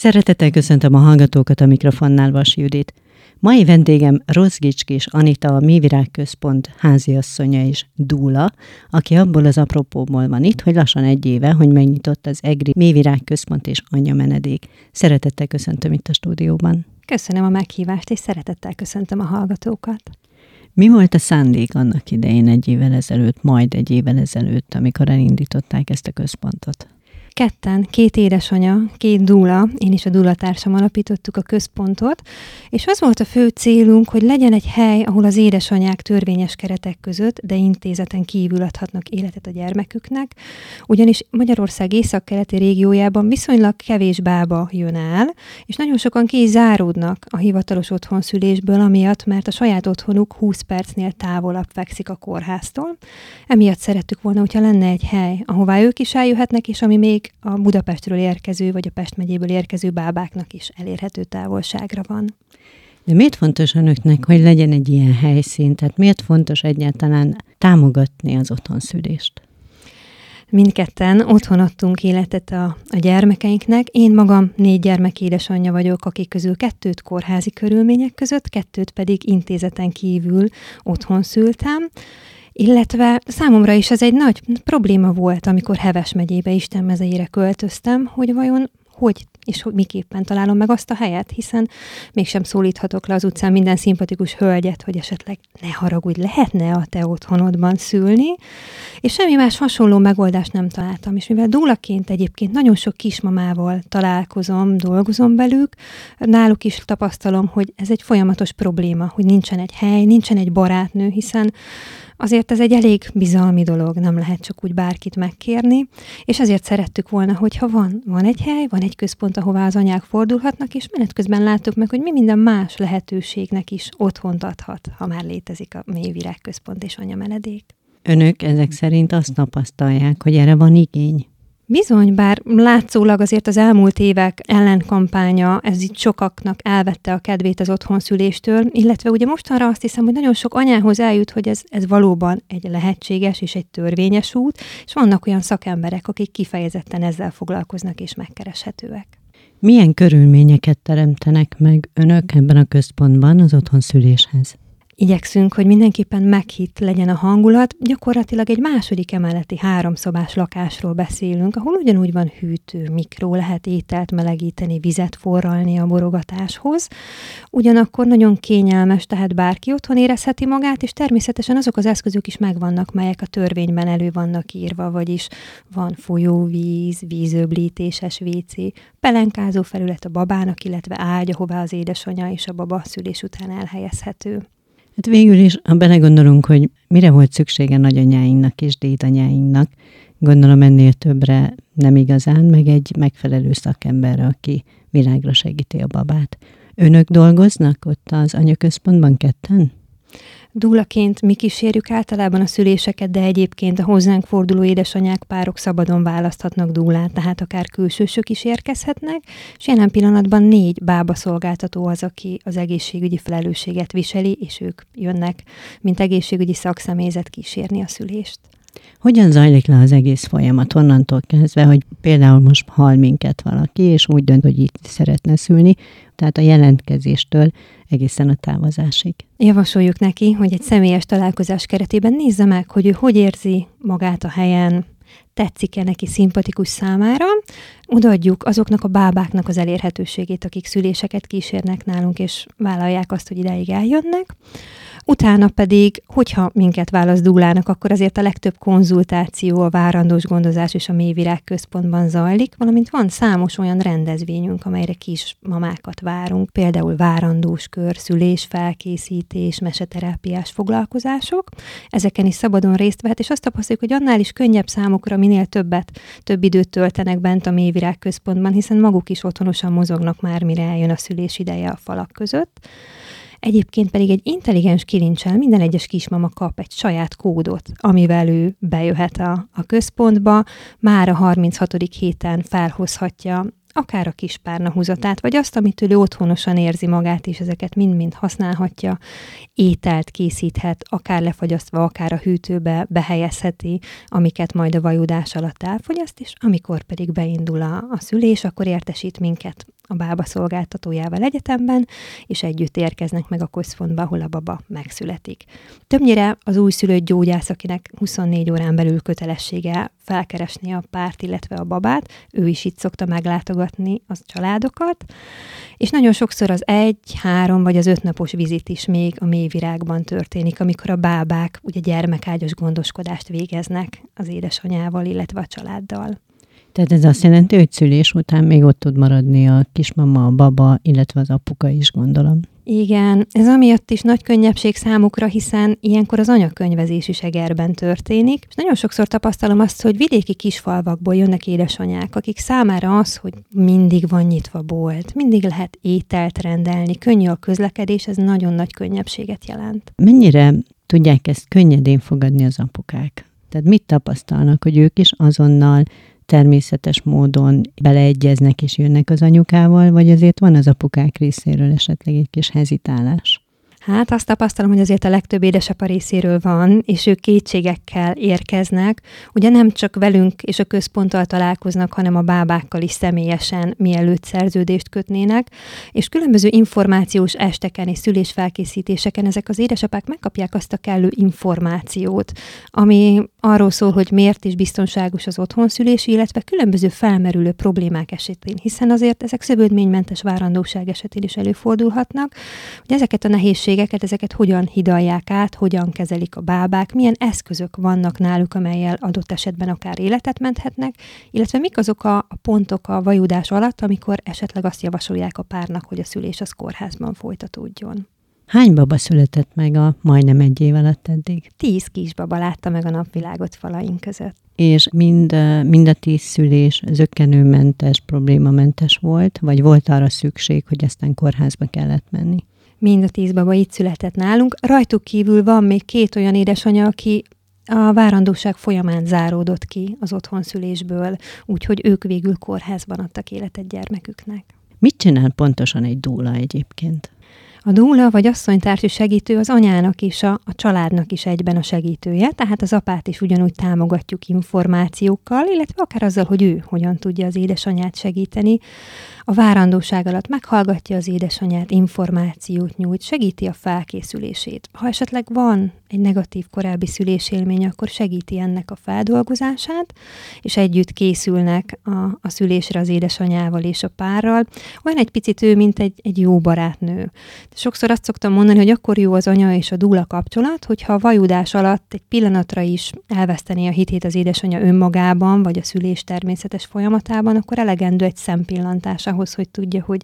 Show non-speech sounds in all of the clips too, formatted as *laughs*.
Szeretettel köszöntöm a hallgatókat a mikrofonnál, Vas Judit. Mai vendégem Rozgicskis Anita, a Mévirág Központ háziasszonya és dúla, aki abból az apropóból van itt, hogy lassan egy éve, hogy megnyitott az EGRI Mévirág Központ és Anya Menedék. Szeretettel köszöntöm itt a stúdióban. Köszönöm a meghívást, és szeretettel köszöntöm a hallgatókat. Mi volt a szándék annak idején egy évvel ezelőtt, majd egy évvel ezelőtt, amikor elindították ezt a központot? Ketten, két édesanya, két dúla, én is a dúlatársam alapítottuk a központot, és az volt a fő célunk, hogy legyen egy hely, ahol az édesanyák törvényes keretek között, de intézeten kívül adhatnak életet a gyermeküknek, ugyanis Magyarország észak-keleti régiójában viszonylag kevés bába jön el, és nagyon sokan ki is záródnak a hivatalos otthonszülésből, amiatt, mert a saját otthonuk 20 percnél távolabb fekszik a kórháztól. Emiatt szerettük volna, hogyha lenne egy hely, ahová ők is eljöhetnek, és ami még a Budapestről érkező, vagy a Pest megyéből érkező bábáknak is elérhető távolságra van. De miért fontos önöknek, hogy legyen egy ilyen helyszín? Tehát miért fontos egyáltalán támogatni az otthonszülést? Mindketten otthon adtunk életet a, a gyermekeinknek. Én magam négy gyermek édesanyja vagyok, akik közül kettőt kórházi körülmények között, kettőt pedig intézeten kívül otthon szültem illetve számomra is ez egy nagy probléma volt, amikor Heves megyébe Isten mezeire költöztem, hogy vajon hogy és hogy miképpen találom meg azt a helyet, hiszen mégsem szólíthatok le az utcán minden szimpatikus hölgyet, hogy esetleg ne haragudj, lehetne a te otthonodban szülni, és semmi más hasonló megoldást nem találtam. És mivel dúlaként egyébként nagyon sok kismamával találkozom, dolgozom velük, náluk is tapasztalom, hogy ez egy folyamatos probléma, hogy nincsen egy hely, nincsen egy barátnő, hiszen Azért ez egy elég bizalmi dolog, nem lehet csak úgy bárkit megkérni, és azért szerettük volna, hogyha van, van egy hely, van egy központ, ahová az anyák fordulhatnak, és menet közben láttuk meg, hogy mi minden más lehetőségnek is otthont adhat, ha már létezik a mélyvirág központ és anyameledék. Önök ezek szerint azt tapasztalják, hogy erre van igény? Bizony, bár látszólag azért az elmúlt évek ellenkampánya, ez itt sokaknak elvette a kedvét az otthonszüléstől, illetve ugye mostanra azt hiszem, hogy nagyon sok anyához eljut, hogy ez, ez valóban egy lehetséges és egy törvényes út, és vannak olyan szakemberek, akik kifejezetten ezzel foglalkoznak és megkereshetőek. Milyen körülményeket teremtenek meg önök ebben a központban az otthonszüléshez? Igyekszünk, hogy mindenképpen meghitt legyen a hangulat. Gyakorlatilag egy második emeleti háromszobás lakásról beszélünk, ahol ugyanúgy van hűtő, mikró, lehet ételt melegíteni, vizet forralni a borogatáshoz. Ugyanakkor nagyon kényelmes, tehát bárki otthon érezheti magát, és természetesen azok az eszközök is megvannak, melyek a törvényben elő vannak írva, vagyis van folyóvíz, vízöblítéses WC, pelenkázó felület a babának, illetve ágy, ahová az édesanyja és a baba szülés után elhelyezhető. Hát végül is, ha belegondolunk, hogy mire volt szüksége nagyanyáinknak és dédanyáinknak, gondolom ennél többre nem igazán, meg egy megfelelő szakemberre, aki világra segíti a babát. Önök dolgoznak ott az anyaközpontban ketten? Dúlaként mi kísérjük általában a szüléseket, de egyébként a hozzánk forduló édesanyák párok szabadon választhatnak dúlát, tehát akár külsősök is érkezhetnek, és jelen pillanatban négy bába szolgáltató az, aki az egészségügyi felelősséget viseli, és ők jönnek, mint egészségügyi szakszemélyzet kísérni a szülést. Hogyan zajlik le az egész folyamat? Onnantól kezdve, hogy például most hal minket valaki, és úgy dönt, hogy itt szeretne szülni, tehát a jelentkezéstől egészen a távozásig. Javasoljuk neki, hogy egy személyes találkozás keretében nézze meg, hogy ő hogy érzi magát a helyen, tetszik-e neki szimpatikus számára, odaadjuk azoknak a bábáknak az elérhetőségét, akik szüléseket kísérnek nálunk, és vállalják azt, hogy ideig eljönnek. Utána pedig, hogyha minket válasz dúlának, akkor azért a legtöbb konzultáció, a várandós gondozás és a mélyvirág központban zajlik, valamint van számos olyan rendezvényünk, amelyre kis mamákat várunk, például várandós kör, szülés, felkészítés, meseterápiás foglalkozások. Ezeken is szabadon részt vehet, és azt tapasztaljuk, hogy annál is könnyebb számukra, minél többet, több időt töltenek bent a mélyvirág központban, hiszen maguk is otthonosan mozognak már, mire eljön a szülés ideje a falak között. Egyébként pedig egy intelligens kilincsel minden egyes kismama kap egy saját kódot, amivel ő bejöhet a, a központba, már a 36. héten felhozhatja akár a kispárna húzatát, vagy azt, amit ő otthonosan érzi magát, és ezeket mind-mind használhatja, ételt készíthet, akár lefagyasztva, akár a hűtőbe behelyezheti, amiket majd a vajudás alatt elfogyaszt, és amikor pedig beindul a, a szülés, akkor értesít minket a bába szolgáltatójával egyetemben, és együtt érkeznek meg a központba, ahol a baba megszületik. Többnyire az újszülött gyógyász, akinek 24 órán belül kötelessége felkeresni a párt, illetve a babát, ő is itt szokta meglátogatni a családokat, és nagyon sokszor az egy, három vagy az öt napos vizit is még a mélyvirágban történik, amikor a bábák ugye gyermekágyos gondoskodást végeznek az édesanyával, illetve a családdal. Tehát ez azt jelenti, hogy szülés után még ott tud maradni a kismama, a baba, illetve az apuka is, gondolom. Igen, ez amiatt is nagy könnyebbség számukra, hiszen ilyenkor az anyakönyvezés is egerben történik, és nagyon sokszor tapasztalom azt, hogy vidéki kisfalvakból jönnek édesanyák, akik számára az, hogy mindig van nyitva bolt, mindig lehet ételt rendelni, könnyű a közlekedés, ez nagyon nagy könnyebbséget jelent. Mennyire tudják ezt könnyedén fogadni az apukák? Tehát mit tapasztalnak, hogy ők is azonnal természetes módon beleegyeznek és jönnek az anyukával, vagy azért van az apukák részéről esetleg egy kis hezitálás? Hát azt tapasztalom, hogy azért a legtöbb édesapa részéről van, és ők kétségekkel érkeznek. Ugye nem csak velünk és a központtal találkoznak, hanem a bábákkal is személyesen, mielőtt szerződést kötnének, és különböző információs esteken és szülésfelkészítéseken ezek az édesapák megkapják azt a kellő információt, ami arról szól, hogy miért is biztonságos az otthonszülés, illetve különböző felmerülő problémák esetén, hiszen azért ezek szövődménymentes várandóság esetén is előfordulhatnak, hogy ezeket a nehézségeket nehézségeket, ezeket hogyan hidalják át, hogyan kezelik a bábák, milyen eszközök vannak náluk, amelyel adott esetben akár életet menthetnek, illetve mik azok a, a pontok a vajudás alatt, amikor esetleg azt javasolják a párnak, hogy a szülés az kórházban folytatódjon. Hány baba született meg a majdnem egy év alatt eddig? Tíz kisbaba látta meg a napvilágot falaink között. És mind, mind a tíz szülés zöggenőmentes, problémamentes volt, vagy volt arra szükség, hogy aztán kórházba kellett menni? Mind a tíz baba itt született nálunk. Rajtuk kívül van még két olyan édesanyja, aki a várandóság folyamán záródott ki az otthonszülésből, úgyhogy ők végül kórházban adtak életet gyermeküknek. Mit csinál pontosan egy dúla egyébként? A dúla vagy asszonytársi segítő az anyának is, a, a családnak is egyben a segítője, tehát az apát is ugyanúgy támogatjuk információkkal, illetve akár azzal, hogy ő hogyan tudja az édesanyát segíteni a várandóság alatt meghallgatja az édesanyát, információt nyújt, segíti a felkészülését. Ha esetleg van egy negatív korábbi szülésélmény, akkor segíti ennek a feldolgozását, és együtt készülnek a, a szülésre az édesanyával és a párral. Olyan egy picit ő, mint egy, egy jó barátnő. Sokszor azt szoktam mondani, hogy akkor jó az anya és a dúla kapcsolat, hogyha a vajudás alatt egy pillanatra is elvesztené a hitét az édesanyja önmagában, vagy a szülés természetes folyamatában, akkor elegendő egy szempillantás ahhoz, hogy tudja, hogy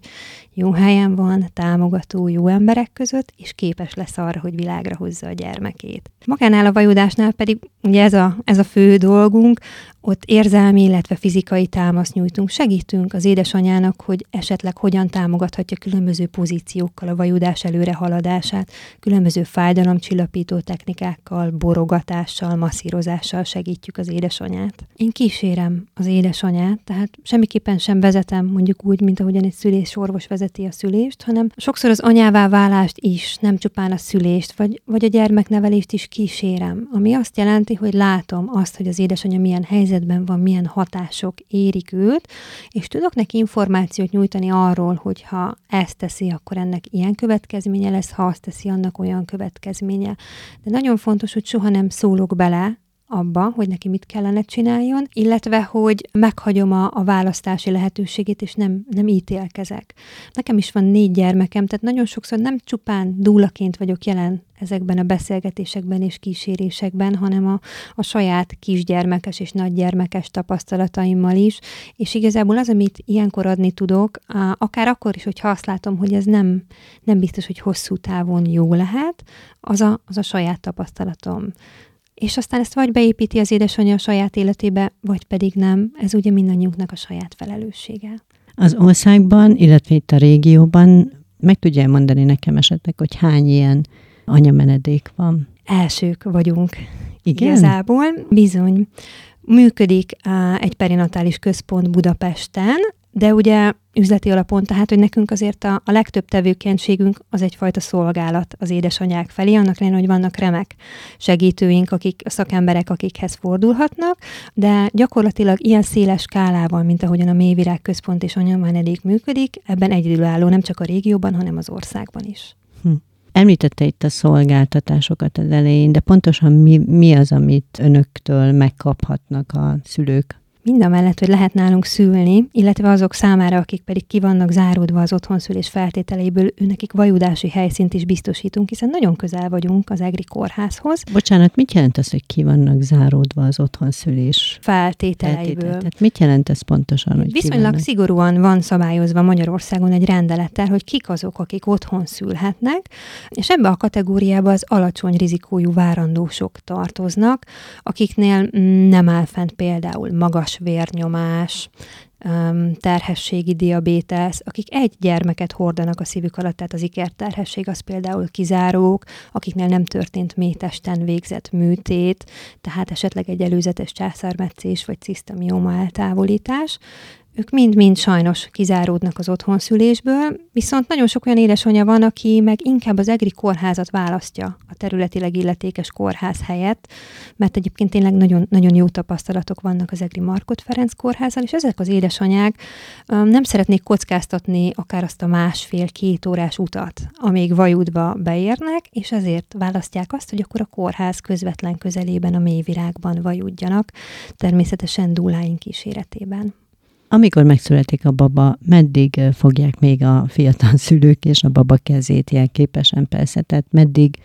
jó helyen van, támogató, jó emberek között, és képes lesz arra, hogy világra hozza a gyermekét. Magánál a vajudásnál pedig ugye ez a, ez a fő dolgunk, ott érzelmi, illetve fizikai támaszt nyújtunk, segítünk az édesanyának, hogy esetleg hogyan támogathatja különböző pozíciókkal a vajudás előre haladását, különböző fájdalomcsillapító technikákkal, borogatással, masszírozással segítjük az édesanyát. Én kísérem az édesanyát, tehát semmiképpen sem vezetem mondjuk úgy, mint ahogyan egy szülés orvos vezeti a szülést, hanem sokszor az anyává válást is, nem csupán a szülést, vagy, vagy a gyermeknevelést is kísérem, ami azt jelenti, hogy látom azt, hogy az édesanyja milyen helyzet helyzetben van, milyen hatások érik őt, és tudok neki információt nyújtani arról, hogy ha ezt teszi, akkor ennek ilyen következménye lesz, ha azt teszi, annak olyan következménye. De nagyon fontos, hogy soha nem szólok bele abba, hogy neki mit kellene csináljon, illetve, hogy meghagyom a, a választási lehetőségét, és nem, nem ítélkezek. Nekem is van négy gyermekem, tehát nagyon sokszor nem csupán dúlaként vagyok jelen ezekben a beszélgetésekben és kísérésekben, hanem a, a saját kisgyermekes és nagygyermekes tapasztalataimmal is, és igazából az, amit ilyenkor adni tudok, akár akkor is, hogyha azt látom, hogy ez nem, nem biztos, hogy hosszú távon jó lehet, az a, az a saját tapasztalatom és aztán ezt vagy beépíti az édesanyja a saját életébe, vagy pedig nem. Ez ugye mindannyiunknak a saját felelőssége. Az országban, illetve itt a régióban meg tudja mondani nekem esetleg, hogy hány ilyen anyamenedék van? Elsők vagyunk. Igen? Igazából bizony. Működik egy perinatális központ Budapesten, de ugye üzleti alapon, tehát hogy nekünk azért a, a legtöbb tevékenységünk az egyfajta szolgálat az édesanyák felé, annak lenne, hogy vannak remek segítőink, akik, a szakemberek, akikhez fordulhatnak, de gyakorlatilag ilyen széles skálával, mint ahogyan a Mélyvirág Központ és eddig működik, ebben egyedülálló nem csak a régióban, hanem az országban is. Hm. Említette itt a szolgáltatásokat az elején, de pontosan mi, mi az, amit önöktől megkaphatnak a szülők? Mind a mellett, hogy lehet nálunk szülni, illetve azok számára, akik pedig ki vannak záródva az otthonszülés feltételeiből, őnekik vajudási helyszínt is biztosítunk, hiszen nagyon közel vagyunk az EGRI kórházhoz. Bocsánat, mit jelent az, hogy ki vannak záródva az otthonszülés feltételeiből? Feltétel. Tehát mit jelent ez pontosan? Hogy Viszonylag szigorúan van szabályozva Magyarországon egy rendelettel, hogy kik azok, akik otthon szülhetnek, és ebbe a kategóriába az alacsony rizikójú várandósok tartoznak, akiknél nem áll fent például magas vérnyomás, terhességi diabétesz, akik egy gyermeket hordanak a szívük alatt, tehát az ikerterhesség az például kizárók, akiknél nem történt métesten végzett műtét, tehát esetleg egy előzetes császármetszés vagy cisztamioma eltávolítás, ők mind-mind sajnos kizáródnak az otthonszülésből, viszont nagyon sok olyan édesanyja van, aki meg inkább az EGRI kórházat választja a területileg illetékes kórház helyett, mert egyébként tényleg nagyon, nagyon jó tapasztalatok vannak az EGRI Markot Ferenc kórházal, és ezek az édesanyák nem szeretnék kockáztatni akár azt a másfél-két órás utat, amíg Vajudba beérnek, és ezért választják azt, hogy akkor a kórház közvetlen közelében a mélyvirágban vajudjanak, természetesen dúláink kíséretében. Amikor megszületik a baba, meddig fogják még a fiatal *laughs* szülők és a baba kezét jelképesen persze, tehát meddig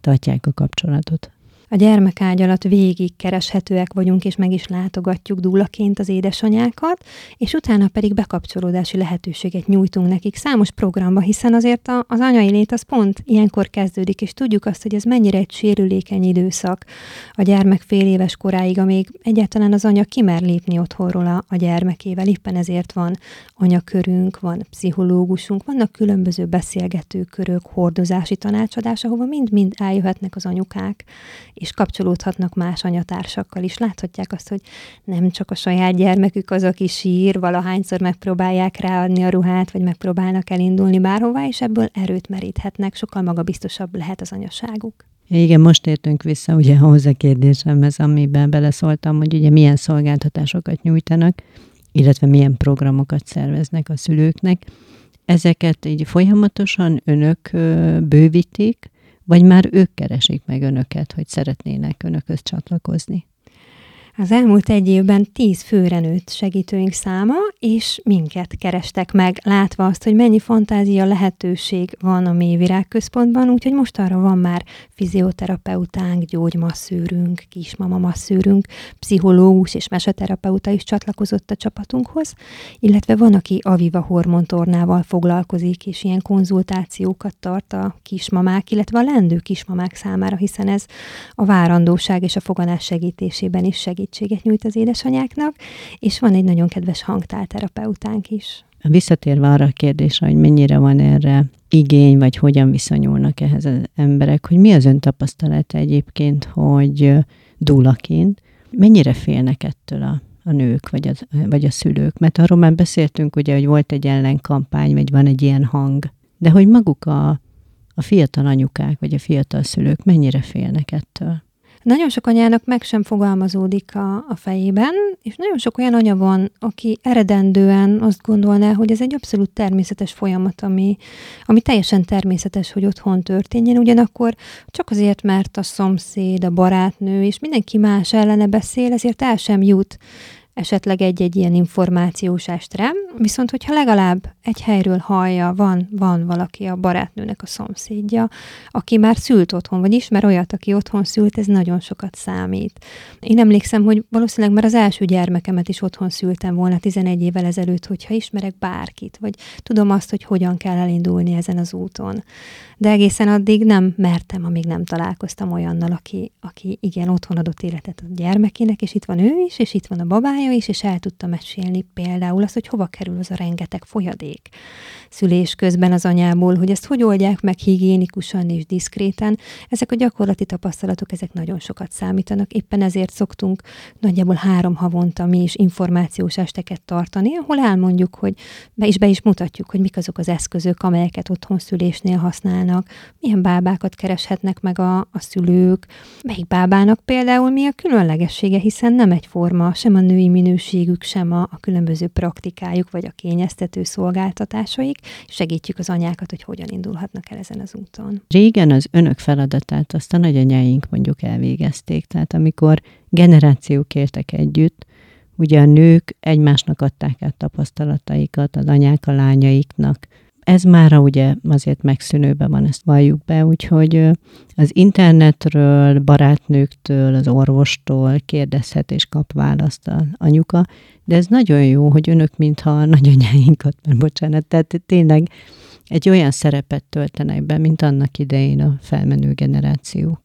tartják a kapcsolatot? A gyermekágy alatt végig kereshetőek vagyunk, és meg is látogatjuk dúlaként az édesanyákat, és utána pedig bekapcsolódási lehetőséget nyújtunk nekik számos programba, hiszen azért a, az anyai lét az pont ilyenkor kezdődik, és tudjuk azt, hogy ez mennyire egy sérülékeny időszak a gyermek fél éves koráig, amíg egyáltalán az anya kimer lépni otthonról a, a gyermekével. Éppen ezért van anyakörünk, van pszichológusunk, vannak különböző beszélgetőkörök, hordozási tanácsadás, ahova mind-mind eljöhetnek az anyukák, és kapcsolódhatnak más anyatársakkal is. Láthatják azt, hogy nem csak a saját gyermekük az, aki sír, valahányszor megpróbálják ráadni a ruhát, vagy megpróbálnak elindulni bárhová, és ebből erőt meríthetnek, sokkal magabiztosabb lehet az anyaságuk. Igen, most értünk vissza ugye ahhoz a kérdésemhez, amiben beleszóltam, hogy ugye milyen szolgáltatásokat nyújtanak, illetve milyen programokat szerveznek a szülőknek. Ezeket így folyamatosan önök bővítik, vagy már ők keresik meg önöket, hogy szeretnének önökhöz csatlakozni? Az elmúlt egy évben tíz főre nőtt segítőink száma, és minket kerestek meg, látva azt, hogy mennyi fantázia lehetőség van a Mélyvirág központban, úgyhogy most arra van már fizioterapeutánk, gyógymasszőrünk, kismama masszőrünk, pszichológus és meseterapeuta is csatlakozott a csapatunkhoz, illetve van, aki Aviva hormontornával foglalkozik, és ilyen konzultációkat tart a kismamák, illetve a lendő kismamák számára, hiszen ez a várandóság és a foganás segítésében is segít segítséget nyújt az édesanyáknak, és van egy nagyon kedves hangtálterapeutánk is. Visszatérve arra a kérdésre, hogy mennyire van erre igény, vagy hogyan viszonyulnak ehhez az emberek, hogy mi az ön tapasztalata egyébként, hogy dúlaként mennyire félnek ettől a, a nők, vagy, az, vagy a szülők? Mert arról már beszéltünk, ugye, hogy volt egy ellenkampány, vagy van egy ilyen hang, de hogy maguk a, a fiatal anyukák, vagy a fiatal szülők mennyire félnek ettől? Nagyon sok anyának meg sem fogalmazódik a, a fejében, és nagyon sok olyan anya van, aki eredendően azt gondolná, hogy ez egy abszolút természetes folyamat, ami, ami teljesen természetes, hogy otthon történjen, ugyanakkor csak azért, mert a szomszéd, a barátnő és mindenki más ellene beszél, ezért el sem jut esetleg egy-egy ilyen információs estre, viszont hogyha legalább egy helyről hallja, van, van valaki a barátnőnek a szomszédja, aki már szült otthon, vagy ismer olyat, aki otthon szült, ez nagyon sokat számít. Én emlékszem, hogy valószínűleg már az első gyermekemet is otthon szültem volna 11 évvel ezelőtt, hogyha ismerek bárkit, vagy tudom azt, hogy hogyan kell elindulni ezen az úton. De egészen addig nem mertem, amíg nem találkoztam olyannal, aki, aki igen, otthon adott életet a gyermekének, és itt van ő is, és itt van a babája, anyukája is, és el tudta mesélni például azt, hogy hova kerül az a rengeteg folyadék szülés közben az anyából, hogy ezt hogy oldják meg higiénikusan és diszkréten. Ezek a gyakorlati tapasztalatok, ezek nagyon sokat számítanak. Éppen ezért szoktunk nagyjából három havonta mi is információs esteket tartani, ahol elmondjuk, hogy be is be is mutatjuk, hogy mik azok az eszközök, amelyeket otthon szülésnél használnak, milyen bábákat kereshetnek meg a, a szülők, melyik bábának például mi a különlegessége, hiszen nem egyforma sem a női minőségük, sem a, a különböző praktikájuk, vagy a kényeztető szolgáltatásaik, segítjük az anyákat, hogy hogyan indulhatnak el ezen az úton. Régen az önök feladatát azt a nagyanyáink mondjuk elvégezték, tehát amikor generációk éltek együtt, ugye a nők egymásnak adták át tapasztalataikat, az anyák a lányaiknak, ez már ugye azért megszűnőben van, ezt valljuk be, úgyhogy az internetről, barátnőktől, az orvostól kérdezhet és kap választ a anyuka, de ez nagyon jó, hogy önök mintha a nagyanyáinkat, mert bocsánat, tehát tényleg egy olyan szerepet töltenek be, mint annak idején a felmenő generációk.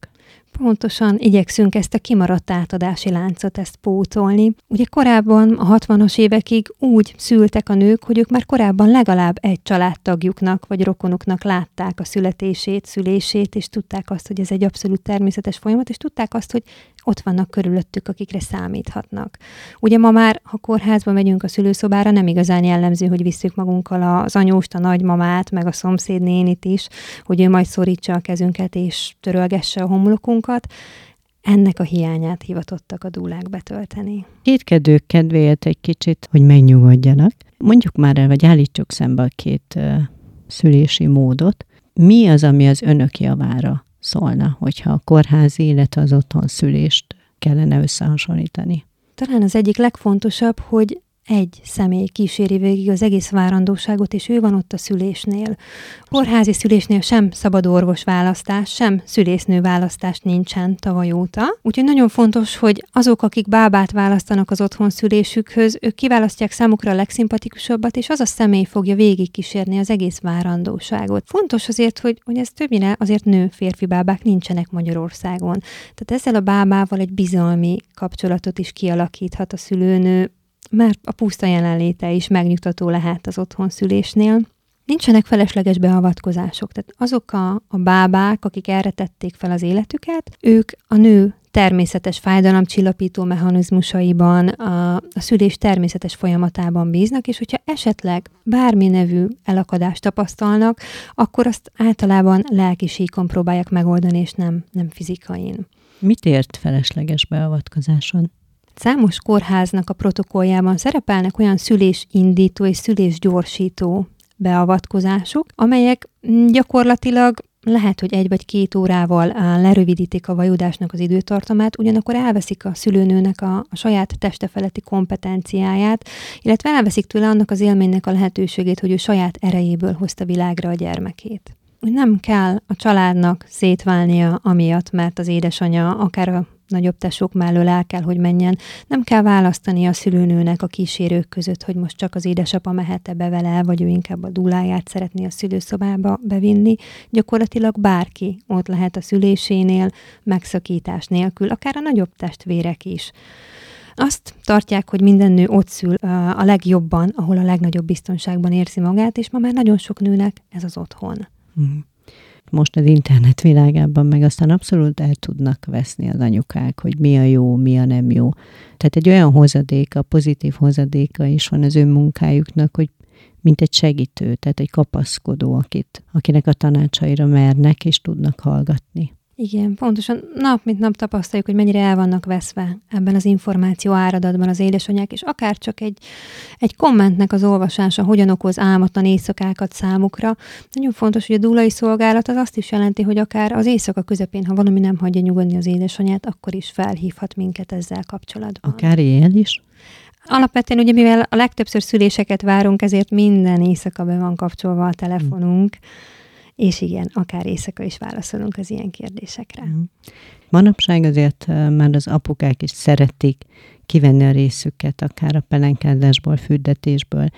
Pontosan igyekszünk ezt a kimaradt átadási láncot ezt pótolni. Ugye korábban, a 60-as évekig úgy szültek a nők, hogy ők már korábban legalább egy családtagjuknak vagy rokonuknak látták a születését, szülését, és tudták azt, hogy ez egy abszolút természetes folyamat, és tudták azt, hogy ott vannak körülöttük, akikre számíthatnak. Ugye ma már, ha kórházba megyünk a szülőszobára, nem igazán jellemző, hogy visszük magunkkal az anyóst, a nagymamát, meg a szomszédnénit is, hogy ő majd szorítsa a kezünket és törölgesse a homlokunkat. Ennek a hiányát hivatottak a dúlák betölteni. Kétkedők kedvéért egy kicsit, hogy megnyugodjanak. Mondjuk már el, vagy állítsuk szembe a két uh, szülési módot. Mi az, ami az önök javára szólna, hogyha a kórházi, illetve az otthon szülést kellene összehasonlítani? Talán az egyik legfontosabb, hogy egy személy kíséri végig az egész várandóságot, és ő van ott a szülésnél. Kórházi szülésnél sem szabad orvos választás, sem szülésznő választás nincsen tavaly óta. Úgyhogy nagyon fontos, hogy azok, akik bábát választanak az otthon szülésükhöz, ők kiválasztják számukra a legszimpatikusabbat, és az a személy fogja végig kísérni az egész várandóságot. Fontos azért, hogy, hogy ez többnyire azért nő-férfi bábák nincsenek Magyarországon. Tehát ezzel a bábával egy bizalmi kapcsolatot is kialakíthat a szülőnő, mert a puszta jelenléte is megnyugtató lehet az otthon szülésnél. Nincsenek felesleges beavatkozások, tehát azok a, a bábák, akik erre tették fel az életüket, ők a nő természetes fájdalomcsillapító mechanizmusaiban, a, a szülés természetes folyamatában bíznak, és hogyha esetleg bármi nevű elakadást tapasztalnak, akkor azt általában lelki síkon próbálják megoldani, és nem, nem fizikain. Mit ért felesleges beavatkozáson? Számos kórháznak a protokolljában szerepelnek olyan szülésindító és szülésgyorsító beavatkozások, amelyek gyakorlatilag lehet, hogy egy vagy két órával lerövidítik a vajudásnak az időtartamát, ugyanakkor elveszik a szülőnőnek a, a saját teste feletti kompetenciáját, illetve elveszik tőle annak az élménynek a lehetőségét, hogy ő saját erejéből hozta világra a gyermekét. Nem kell a családnak szétválnia amiatt, mert az édesanyja akár a nagyobb tesók mellől el kell, hogy menjen. Nem kell választani a szülőnőnek a kísérők között, hogy most csak az édesapa mehet-e be vele, vagy ő inkább a dúláját szeretné a szülőszobába bevinni. Gyakorlatilag bárki ott lehet a szülésénél, megszakítás nélkül, akár a nagyobb testvérek is. Azt tartják, hogy minden nő ott szül a legjobban, ahol a legnagyobb biztonságban érzi magát, és ma már nagyon sok nőnek ez az otthon. Mm most az internet világában meg aztán abszolút el tudnak veszni az anyukák, hogy mi a jó, mi a nem jó. Tehát egy olyan hozadéka, pozitív hozadéka is van az ő munkájuknak, hogy mint egy segítő, tehát egy kapaszkodó, akit, akinek a tanácsaira mernek és tudnak hallgatni. Igen, pontosan nap mint nap tapasztaljuk, hogy mennyire el vannak veszve ebben az információ áradatban az édesanyák, és akár csak egy, egy kommentnek az olvasása hogyan okoz álmatlan éjszakákat számukra. Nagyon fontos, hogy a dúlai szolgálat az azt is jelenti, hogy akár az éjszaka közepén, ha valami nem hagyja nyugodni az édesanyát, akkor is felhívhat minket ezzel kapcsolatban. Akár éjjel is? Alapvetően ugye, mivel a legtöbbször szüléseket várunk, ezért minden éjszaka be van kapcsolva a telefonunk. Hmm és igen, akár éjszaka is válaszolunk az ilyen kérdésekre. Mhm. Manapság azért már az apukák is szeretik kivenni a részüket, akár a pelenkázásból, fürdetésből.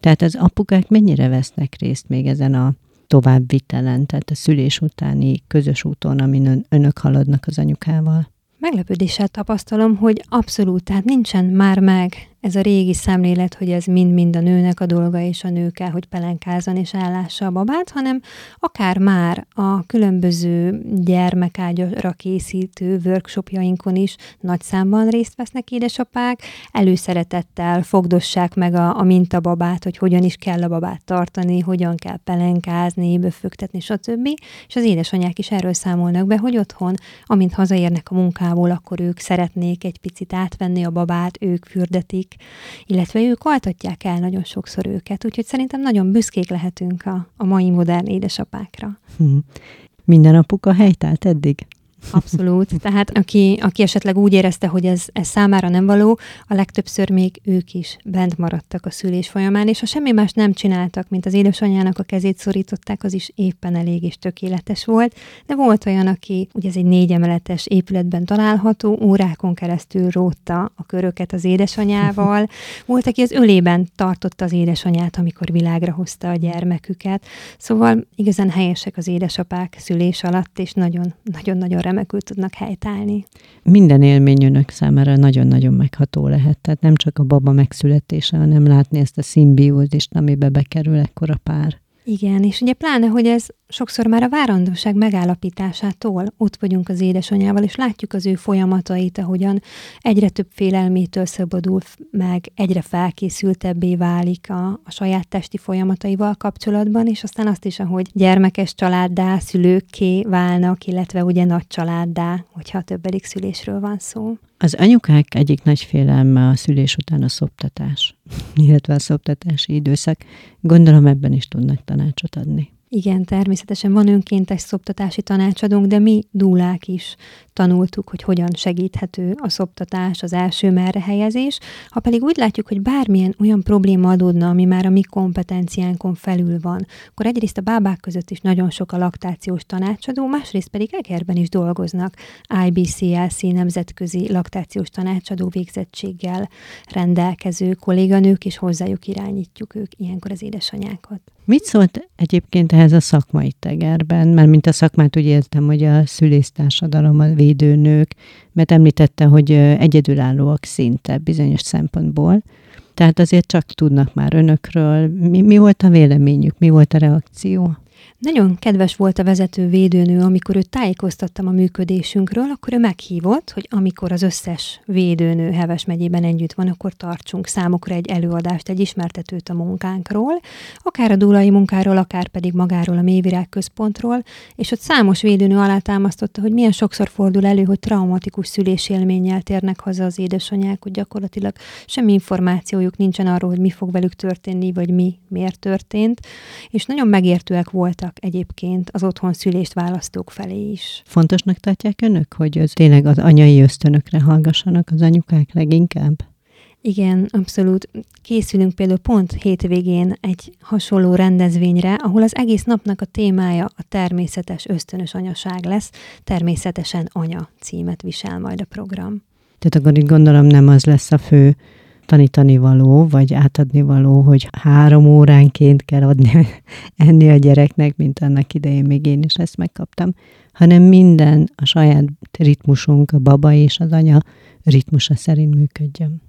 Tehát az apukák mennyire vesznek részt még ezen a továbbvitelen, tehát a szülés utáni közös úton, amin önök haladnak az anyukával? Meglepődéssel tapasztalom, hogy abszolút, tehát nincsen már meg ez a régi szemlélet, hogy ez mind-mind a nőnek a dolga, és a nő kell, hogy pelenkázzon és ellássa a babát, hanem akár már a különböző gyermekágyra készítő workshopjainkon is nagy számban részt vesznek édesapák, előszeretettel fogdossák meg a, a mintababát, hogy hogyan is kell a babát tartani, hogyan kell pelenkázni, böfögtetni, stb. És az édesanyák is erről számolnak be, hogy otthon, amint hazaérnek a munkából, akkor ők szeretnék egy picit átvenni a babát, ők fürdetik, illetve ők altatják el nagyon sokszor őket. Úgyhogy szerintem nagyon büszkék lehetünk a, a mai modern édesapákra. Hmm. Minden apuka helytált eddig? Abszolút. Tehát aki, aki esetleg úgy érezte, hogy ez, ez számára nem való, a legtöbbször még ők is bent maradtak a szülés folyamán, és ha semmi más nem csináltak, mint az édesanyjának a kezét szorították, az is éppen elég és tökéletes volt. De volt olyan, aki, ugye ez egy négy emeletes épületben található, órákon keresztül rótta a köröket az édesanyával. Volt, aki az ölében tartotta az édesanyát, amikor világra hozta a gyermeküket. Szóval igazán helyesek az édesapák szülés alatt, és nagyon-nagyon remekül tudnak helytállni. Minden élmény önök számára nagyon-nagyon megható lehet. Tehát nem csak a baba megszületése, hanem látni ezt a szimbiózist, amibe bekerül ekkora pár. Igen, és ugye pláne, hogy ez sokszor már a várandóság megállapításától ott vagyunk az édesanyával, és látjuk az ő folyamatait, ahogyan egyre több félelmétől szabadul meg, egyre felkészültebbé válik a, a saját testi folyamataival kapcsolatban, és aztán azt is, ahogy gyermekes családdá, szülőkké válnak, illetve ugye nagy családdá, hogyha a többedik szülésről van szó. Az anyukák egyik nagy félelme a szülés után a szoptatás, *laughs* illetve a szoptatási időszak. Gondolom ebben is tudnak tanácsot adni. Igen, természetesen van önkéntes szoptatási tanácsadónk, de mi dúlák is tanultuk, hogy hogyan segíthető a szoptatás, az első merre helyezés. Ha pedig úgy látjuk, hogy bármilyen olyan probléma adódna, ami már a mi kompetenciánkon felül van, akkor egyrészt a bábák között is nagyon sok a laktációs tanácsadó, másrészt pedig Egerben is dolgoznak IBCLC nemzetközi laktációs tanácsadó végzettséggel rendelkező kolléganők, és hozzájuk irányítjuk ők ilyenkor az édesanyákat. Mit szólt egyébként ehhez a szakmai tegerben? Mert mint a szakmát úgy értem, hogy a szülésztársadalom, a védőnők, mert említette, hogy egyedülállóak szinte bizonyos szempontból. Tehát azért csak tudnak már önökről. Mi, mi volt a véleményük, mi volt a reakció? Nagyon kedves volt a vezető védőnő, amikor őt tájékoztattam a működésünkről, akkor ő meghívott, hogy amikor az összes védőnő Heves megyében együtt van, akkor tartsunk számukra egy előadást, egy ismertetőt a munkánkról, akár a dúlai munkáról, akár pedig magáról a Mévirág központról, és ott számos védőnő alátámasztotta, hogy milyen sokszor fordul elő, hogy traumatikus szülésélménnyel térnek haza az édesanyák, hogy gyakorlatilag semmi információjuk nincsen arról, hogy mi fog velük történni, vagy mi miért történt, és nagyon megértőek voltak voltak egyébként az otthon szülést választók felé is. Fontosnak tartják önök, hogy az tényleg az anyai ösztönökre hallgassanak az anyukák leginkább? Igen, abszolút. Készülünk például pont hétvégén egy hasonló rendezvényre, ahol az egész napnak a témája a természetes ösztönös anyaság lesz. Természetesen anya címet visel majd a program. Tehát akkor itt gondolom nem az lesz a fő tanítani való, vagy átadni való, hogy három óránként kell adni *laughs* enni a gyereknek, mint annak idején még én is ezt megkaptam, hanem minden a saját ritmusunk, a baba és az anya ritmusa szerint működjön.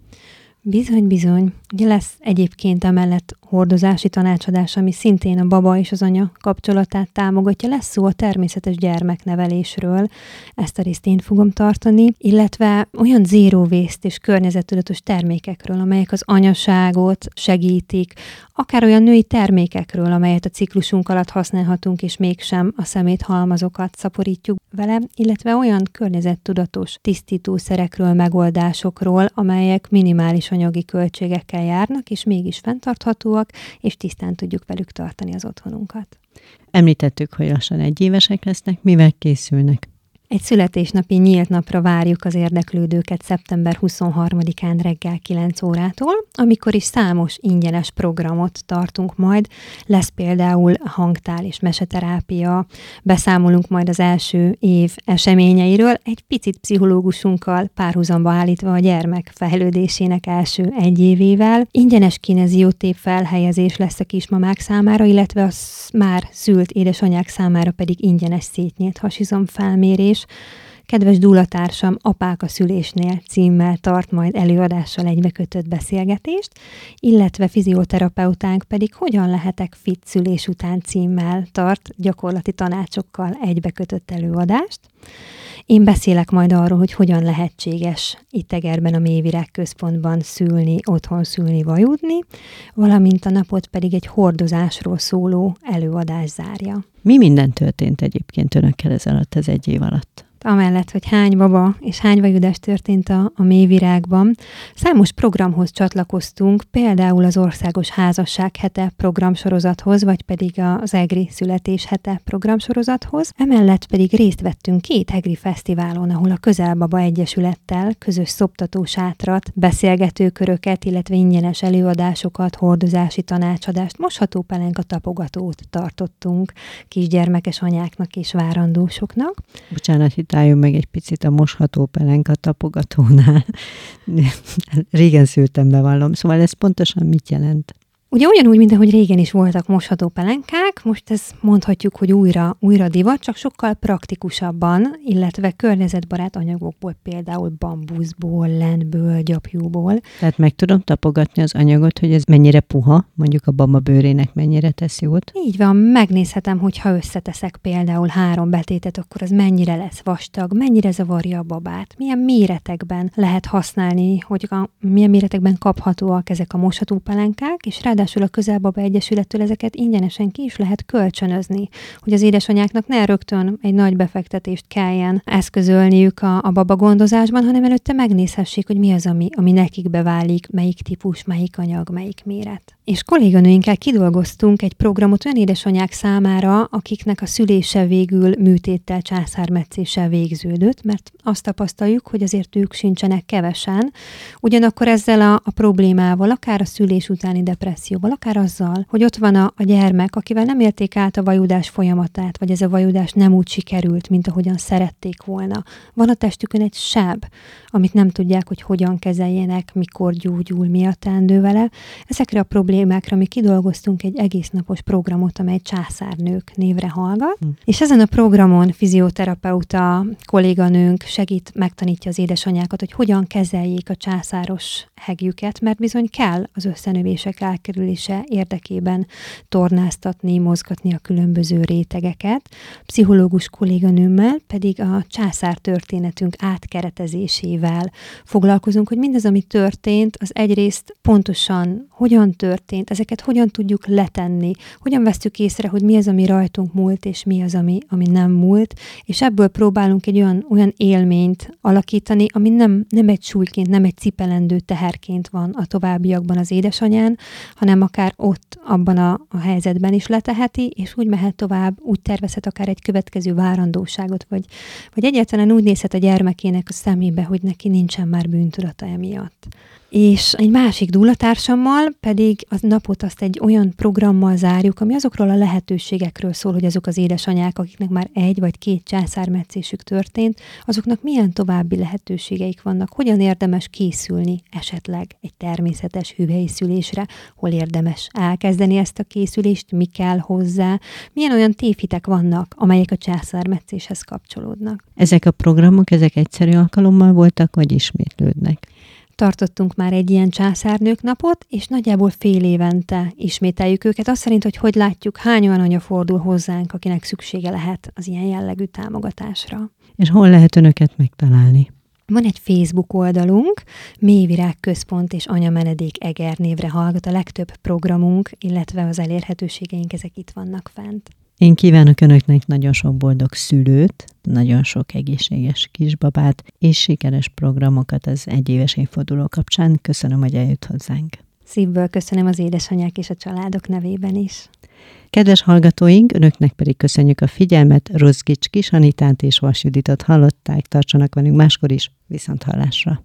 Bizony, bizony. Ugye lesz egyébként emellett hordozási tanácsadás, ami szintén a baba és az anya kapcsolatát támogatja. Lesz szó a természetes gyermeknevelésről, ezt a részt én fogom tartani, illetve olyan zéró vészt és környezettudatos termékekről, amelyek az anyaságot segítik, akár olyan női termékekről, amelyet a ciklusunk alatt használhatunk, és mégsem a szemét halmazokat szaporítjuk vele, illetve olyan környezettudatos tisztítószerekről, megoldásokról, amelyek minimális anyagi költségekkel járnak, és mégis fenntarthatóak, és tisztán tudjuk velük tartani az otthonunkat. Említettük, hogy lassan egy évesek lesznek, mivel készülnek? Egy születésnapi nyílt napra várjuk az érdeklődőket szeptember 23-án reggel 9 órától, amikor is számos ingyenes programot tartunk majd. Lesz például hangtál és meseterápia, beszámolunk majd az első év eseményeiről, egy picit pszichológusunkkal párhuzamba állítva a gyermek fejlődésének első egy évével. Ingyenes kineziótép felhelyezés lesz a kismamák számára, illetve a már szült édesanyák számára pedig ingyenes szétnyílt hasizom felmérés, is. Kedves dúlatársam Apák a szülésnél címmel tart majd előadással egybekötött beszélgetést, illetve fizioterapeutánk pedig hogyan lehetek fit szülés után címmel tart gyakorlati tanácsokkal egybekötött előadást. Én beszélek majd arról, hogy hogyan lehetséges itt Egerben a Mélyvirág központban szülni, otthon szülni, vajudni, valamint a napot pedig egy hordozásról szóló előadás zárja. Mi minden történt egyébként önökkel ez alatt, az egy év alatt? Amellett, hogy hány baba és hány vajudás történt a, a mélyvirágban, számos programhoz csatlakoztunk, például az Országos Házasság hete programsorozathoz, vagy pedig az EGRI születés hete programsorozathoz. Emellett pedig részt vettünk két EGRI fesztiválon, ahol a Közelbaba Egyesülettel közös szoptatósátrat, beszélgetőköröket, illetve ingyenes előadásokat, hordozási tanácsadást, mosható pelenka tapogatót tartottunk kisgyermekes anyáknak és várandósoknak. Bocsánat, itt álljon meg egy picit a mosható pelenka tapogatónál. *laughs* Régen szültem, bevallom. Szóval ez pontosan mit jelent? Ugye ugyanúgy, mint ahogy régen is voltak mosható pelenkák, most ez mondhatjuk, hogy újra, újra divat, csak sokkal praktikusabban, illetve környezetbarát anyagokból, például bambuszból, lentből, gyapjúból. Tehát meg tudom tapogatni az anyagot, hogy ez mennyire puha, mondjuk a baba bőrének mennyire tesz jót. Így van, megnézhetem, hogy ha összeteszek például három betétet, akkor az mennyire lesz vastag, mennyire zavarja a babát, milyen méretekben lehet használni, hogy a, milyen méretekben kaphatóak ezek a mosható pelenkák, és rá Ráadásul a Közelbaba Egyesülettől ezeket ingyenesen ki is lehet kölcsönözni, hogy az édesanyáknak ne rögtön egy nagy befektetést kelljen eszközölniük a, a baba gondozásban, hanem előtte megnézhessék, hogy mi az, ami, ami nekik beválik, melyik típus, melyik anyag, melyik méret. És kolléganőinkkel kidolgoztunk egy programot olyan édesanyák számára, akiknek a szülése végül műtéttel, császármetszéssel végződött, mert azt tapasztaljuk, hogy azért ők sincsenek kevesen. Ugyanakkor ezzel a, a problémával, akár a szülés utáni depresszió, depresszióval, akár azzal, hogy ott van a, a gyermek, akivel nem érték át a vajudás folyamatát, vagy ez a vajudás nem úgy sikerült, mint ahogyan szerették volna. Van a testükön egy seb, amit nem tudják, hogy hogyan kezeljenek, mikor gyógyul, mi a teendő vele. Ezekre a problémákra mi kidolgoztunk egy egész napos programot, amely császárnők névre hallgat, hm. és ezen a programon fizioterapeuta kolléganőnk segít, megtanítja az édesanyákat, hogy hogyan kezeljék a császáros hegjüket, mert bizony kell az összenövések elkerülése érdekében tornáztatni, mozgatni a különböző rétegeket. Pszichológus kolléganőmmel pedig a császár történetünk átkeretezésével foglalkozunk, hogy mindez, ami történt, az egyrészt pontosan hogyan történt, ezeket hogyan tudjuk letenni, hogyan vesztük észre, hogy mi az, ami rajtunk múlt, és mi az, ami, ami nem múlt, és ebből próbálunk egy olyan, olyan élményt alakítani, ami nem, nem egy súlyként, nem egy cipelendő teherként van a továbbiakban az édesanyán, hanem akár ott, abban a, a helyzetben is leteheti, és úgy mehet tovább, úgy tervezhet akár egy következő várandóságot, vagy, vagy egyáltalán úgy nézhet a gyermekének a szemébe, hogy neki nincsen már bűntudata emiatt. És egy másik dúlatársammal pedig az napot azt egy olyan programmal zárjuk, ami azokról a lehetőségekről szól, hogy azok az édesanyák, akiknek már egy vagy két császármetszésük történt, azoknak milyen további lehetőségeik vannak, hogyan érdemes készülni esetleg egy természetes hüvei szülésre, hol érdemes elkezdeni ezt a készülést, mi kell hozzá, milyen olyan tévhitek vannak, amelyek a császármetszéshez kapcsolódnak. Ezek a programok, ezek egyszerű alkalommal voltak, vagy ismétlődnek? Tartottunk már egy ilyen császárnők napot, és nagyjából fél évente ismételjük őket. Azt szerint, hogy hogy látjuk, hány olyan anya fordul hozzánk, akinek szüksége lehet az ilyen jellegű támogatásra. És hol lehet önöket megtalálni? Van egy Facebook oldalunk, Mélyvirág Központ és Anyamenedék Eger névre hallgat a legtöbb programunk, illetve az elérhetőségeink, ezek itt vannak fent. Én kívánok Önöknek nagyon sok boldog szülőt, nagyon sok egészséges kisbabát, és sikeres programokat az egyéves évforduló kapcsán. Köszönöm, hogy eljött hozzánk. Szívből köszönöm az édesanyák és a családok nevében is. Kedves hallgatóink, önöknek pedig köszönjük a figyelmet, Rozgics Kisanitát és Vas Juditot hallották, tartsanak velünk máskor is, viszont hallásra.